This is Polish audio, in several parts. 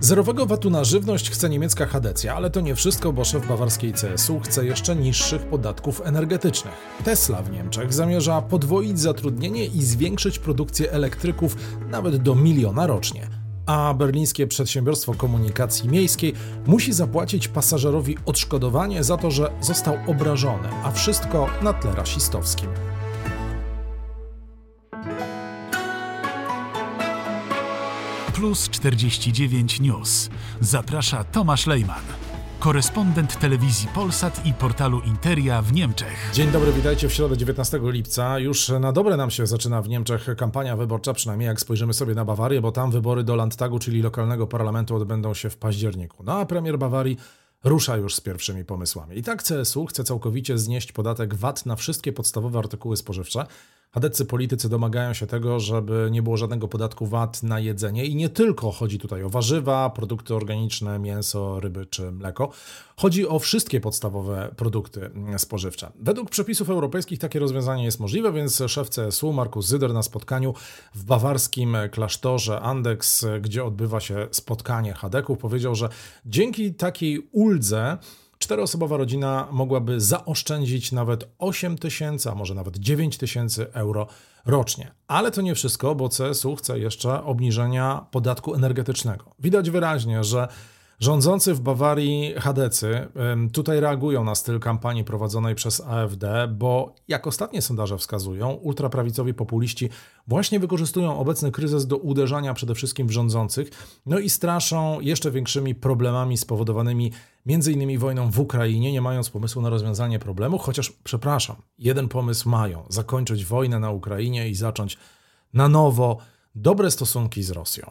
Zerowego VAT-u na żywność chce niemiecka Hadecja, ale to nie wszystko, bo szef bawarskiej CSU chce jeszcze niższych podatków energetycznych. Tesla w Niemczech zamierza podwoić zatrudnienie i zwiększyć produkcję elektryków nawet do miliona rocznie. A berlińskie przedsiębiorstwo komunikacji miejskiej musi zapłacić pasażerowi odszkodowanie za to, że został obrażony, a wszystko na tle rasistowskim. Plus 49 News. Zaprasza Tomasz Lejman, korespondent telewizji Polsat i portalu Interia w Niemczech. Dzień dobry, witajcie w środę 19 lipca. Już na dobre nam się zaczyna w Niemczech kampania wyborcza, przynajmniej jak spojrzymy sobie na Bawarię, bo tam wybory do Landtagu, czyli lokalnego parlamentu, odbędą się w październiku. No a premier Bawarii rusza już z pierwszymi pomysłami. I tak CSU chce całkowicie znieść podatek VAT na wszystkie podstawowe artykuły spożywcze. Hadecy politycy domagają się tego, żeby nie było żadnego podatku VAT na jedzenie i nie tylko chodzi tutaj o warzywa, produkty organiczne, mięso, ryby czy mleko. Chodzi o wszystkie podstawowe produkty spożywcze. Według przepisów europejskich takie rozwiązanie jest możliwe, więc szef CSU Markus Zyder na spotkaniu w bawarskim klasztorze Andex, gdzie odbywa się spotkanie Hadeków, powiedział, że dzięki takiej uldze czteroosobowa rodzina mogłaby zaoszczędzić nawet 8 tysięcy, a może nawet 9 tysięcy euro rocznie. Ale to nie wszystko, bo CSU chce jeszcze obniżenia podatku energetycznego. Widać wyraźnie, że Rządzący w Bawarii Hadecy tutaj reagują na styl kampanii prowadzonej przez AfD, bo jak ostatnie sondaże wskazują, ultraprawicowi populiści właśnie wykorzystują obecny kryzys do uderzania przede wszystkim w rządzących, no i straszą jeszcze większymi problemami spowodowanymi m.in. wojną w Ukrainie, nie mając pomysłu na rozwiązanie problemu, chociaż przepraszam, jeden pomysł mają: zakończyć wojnę na Ukrainie i zacząć na nowo dobre stosunki z Rosją.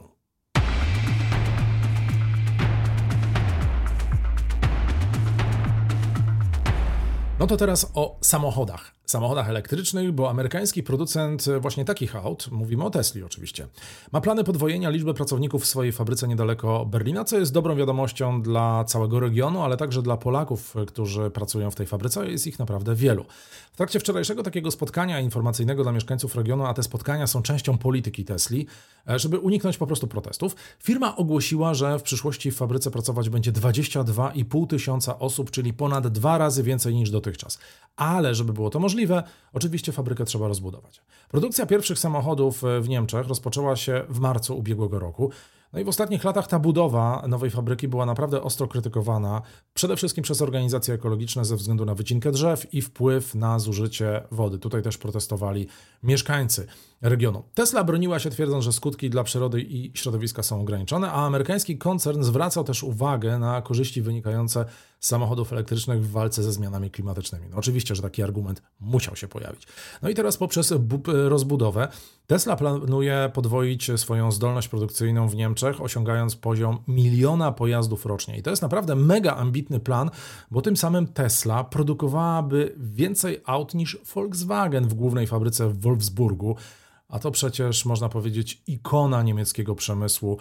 No to teraz o samochodach samochodach elektrycznych, bo amerykański producent właśnie takich aut, mówimy o Tesli oczywiście, ma plany podwojenia liczby pracowników w swojej fabryce niedaleko Berlina, co jest dobrą wiadomością dla całego regionu, ale także dla Polaków, którzy pracują w tej fabryce, jest ich naprawdę wielu. W trakcie wczorajszego takiego spotkania informacyjnego dla mieszkańców regionu, a te spotkania są częścią polityki Tesli, e, żeby uniknąć po prostu protestów, firma ogłosiła, że w przyszłości w fabryce pracować będzie 22,5 tysiąca osób, czyli ponad dwa razy więcej niż dotychczas. Ale żeby było to możliwe, możliwe, oczywiście fabrykę trzeba rozbudować. Produkcja pierwszych samochodów e, w Niemczech rozpoczęła się w marcu ubiegłego roku. No i w ostatnich latach ta budowa nowej fabryki była naprawdę ostro krytykowana, przede wszystkim przez organizacje ekologiczne ze względu na wycinkę drzew i wpływ na zużycie wody. Tutaj też protestowali mieszkańcy regionu. Tesla broniła się twierdząc, że skutki dla przyrody i środowiska są ograniczone, a amerykański koncern zwracał też uwagę na korzyści wynikające z samochodów elektrycznych w walce ze zmianami klimatycznymi. No oczywiście, że taki argument musiał się pojawić. No i teraz poprzez rozbudowę Tesla planuje podwoić swoją zdolność produkcyjną w Niemczech, osiągając poziom miliona pojazdów rocznie. I to jest naprawdę mega ambitny plan, bo tym samym Tesla produkowałaby więcej aut niż Volkswagen w głównej fabryce w Wolfsburgu a to przecież można powiedzieć ikona niemieckiego przemysłu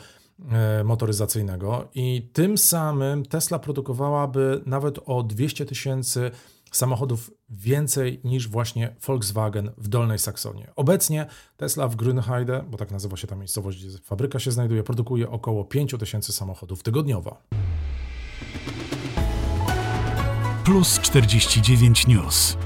e, motoryzacyjnego i tym samym Tesla produkowałaby nawet o 200 tysięcy samochodów więcej niż właśnie Volkswagen w Dolnej Saksonii. Obecnie Tesla w Grünheide, bo tak nazywa się ta miejscowość, gdzie fabryka się znajduje, produkuje około 5 tysięcy samochodów tygodniowo. Plus 49 News.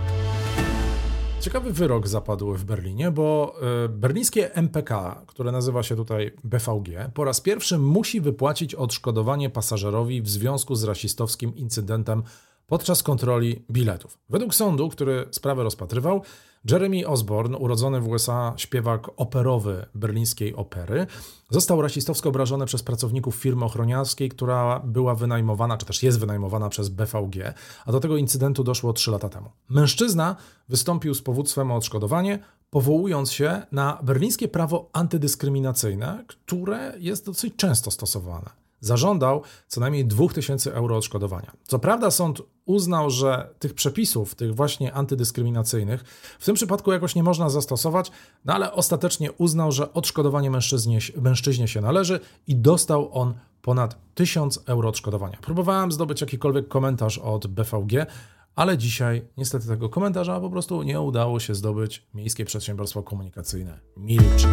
Ciekawy wyrok zapadł w Berlinie, bo e, berlińskie MPK, które nazywa się tutaj BVG, po raz pierwszy musi wypłacić odszkodowanie pasażerowi w związku z rasistowskim incydentem podczas kontroli biletów. Według sądu, który sprawę rozpatrywał, Jeremy Osborne, urodzony w USA śpiewak operowy berlińskiej opery, został rasistowsko obrażony przez pracowników firmy ochroniarskiej, która była wynajmowana, czy też jest wynajmowana przez BVG, a do tego incydentu doszło 3 lata temu. Mężczyzna wystąpił z powództwem o odszkodowanie, powołując się na berlińskie prawo antydyskryminacyjne, które jest dosyć często stosowane zażądał co najmniej 2000 euro odszkodowania. Co prawda sąd uznał, że tych przepisów, tych właśnie antydyskryminacyjnych, w tym przypadku jakoś nie można zastosować, no ale ostatecznie uznał, że odszkodowanie mężczyźnie, mężczyźnie się należy i dostał on ponad 1000 euro odszkodowania. Próbowałem zdobyć jakikolwiek komentarz od BVG, ale dzisiaj niestety tego komentarza po prostu nie udało się zdobyć. Miejskie Przedsiębiorstwo Komunikacyjne milczy.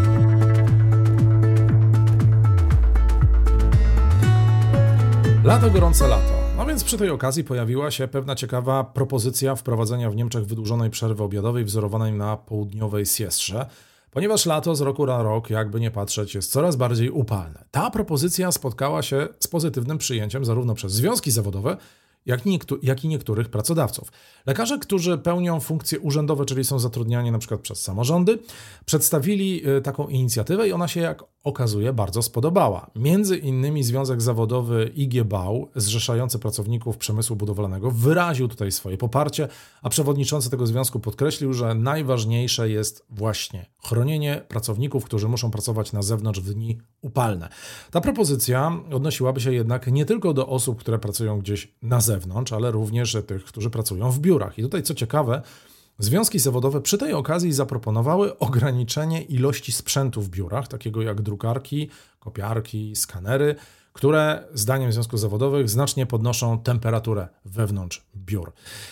Lato, gorące lato. No więc przy tej okazji pojawiła się pewna ciekawa propozycja wprowadzenia w Niemczech wydłużonej przerwy obiadowej wzorowanej na południowej siestrze, ponieważ lato z roku na rok, jakby nie patrzeć, jest coraz bardziej upalne. Ta propozycja spotkała się z pozytywnym przyjęciem zarówno przez związki zawodowe, jak i, jak i niektórych pracodawców. Lekarze, którzy pełnią funkcje urzędowe, czyli są zatrudniani przykład przez samorządy, przedstawili y, taką inicjatywę i ona się, jak okazuje, bardzo spodobała. Między innymi Związek Zawodowy IG Bau, zrzeszający pracowników przemysłu budowlanego, wyraził tutaj swoje poparcie, a przewodniczący tego związku podkreślił, że najważniejsze jest właśnie chronienie pracowników, którzy muszą pracować na zewnątrz w dni upalne. Ta propozycja odnosiłaby się jednak nie tylko do osób, które pracują gdzieś na zewnątrz, ale również tych, którzy pracują w biurach. I tutaj, co ciekawe, Związki zawodowe przy tej okazji zaproponowały ograniczenie ilości sprzętu w biurach, takiego jak drukarki, kopiarki, skanery, które zdaniem związków zawodowych znacznie podnoszą temperaturę wewnątrz biur.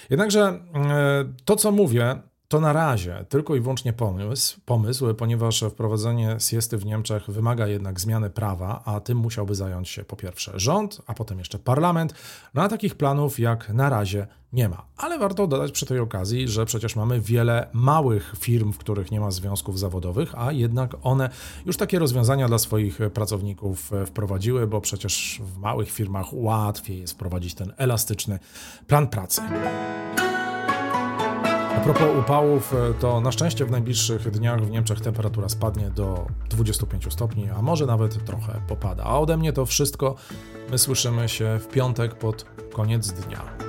Jednakże e, to, co mówię, to na razie tylko i wyłącznie pomysł, pomysł, ponieważ wprowadzenie siesty w Niemczech wymaga jednak zmiany prawa, a tym musiałby zająć się po pierwsze rząd, a potem jeszcze parlament. No a takich planów jak na razie nie ma. Ale warto dodać przy tej okazji, że przecież mamy wiele małych firm, w których nie ma związków zawodowych, a jednak one już takie rozwiązania dla swoich pracowników wprowadziły, bo przecież w małych firmach łatwiej jest wprowadzić ten elastyczny plan pracy. Propos upałów, e, to na szczęście w najbliższych dniach w Niemczech temperatura spadnie do 25 stopni, a może nawet trochę popada. A ode mnie to wszystko. My słyszymy się w piątek pod koniec dnia.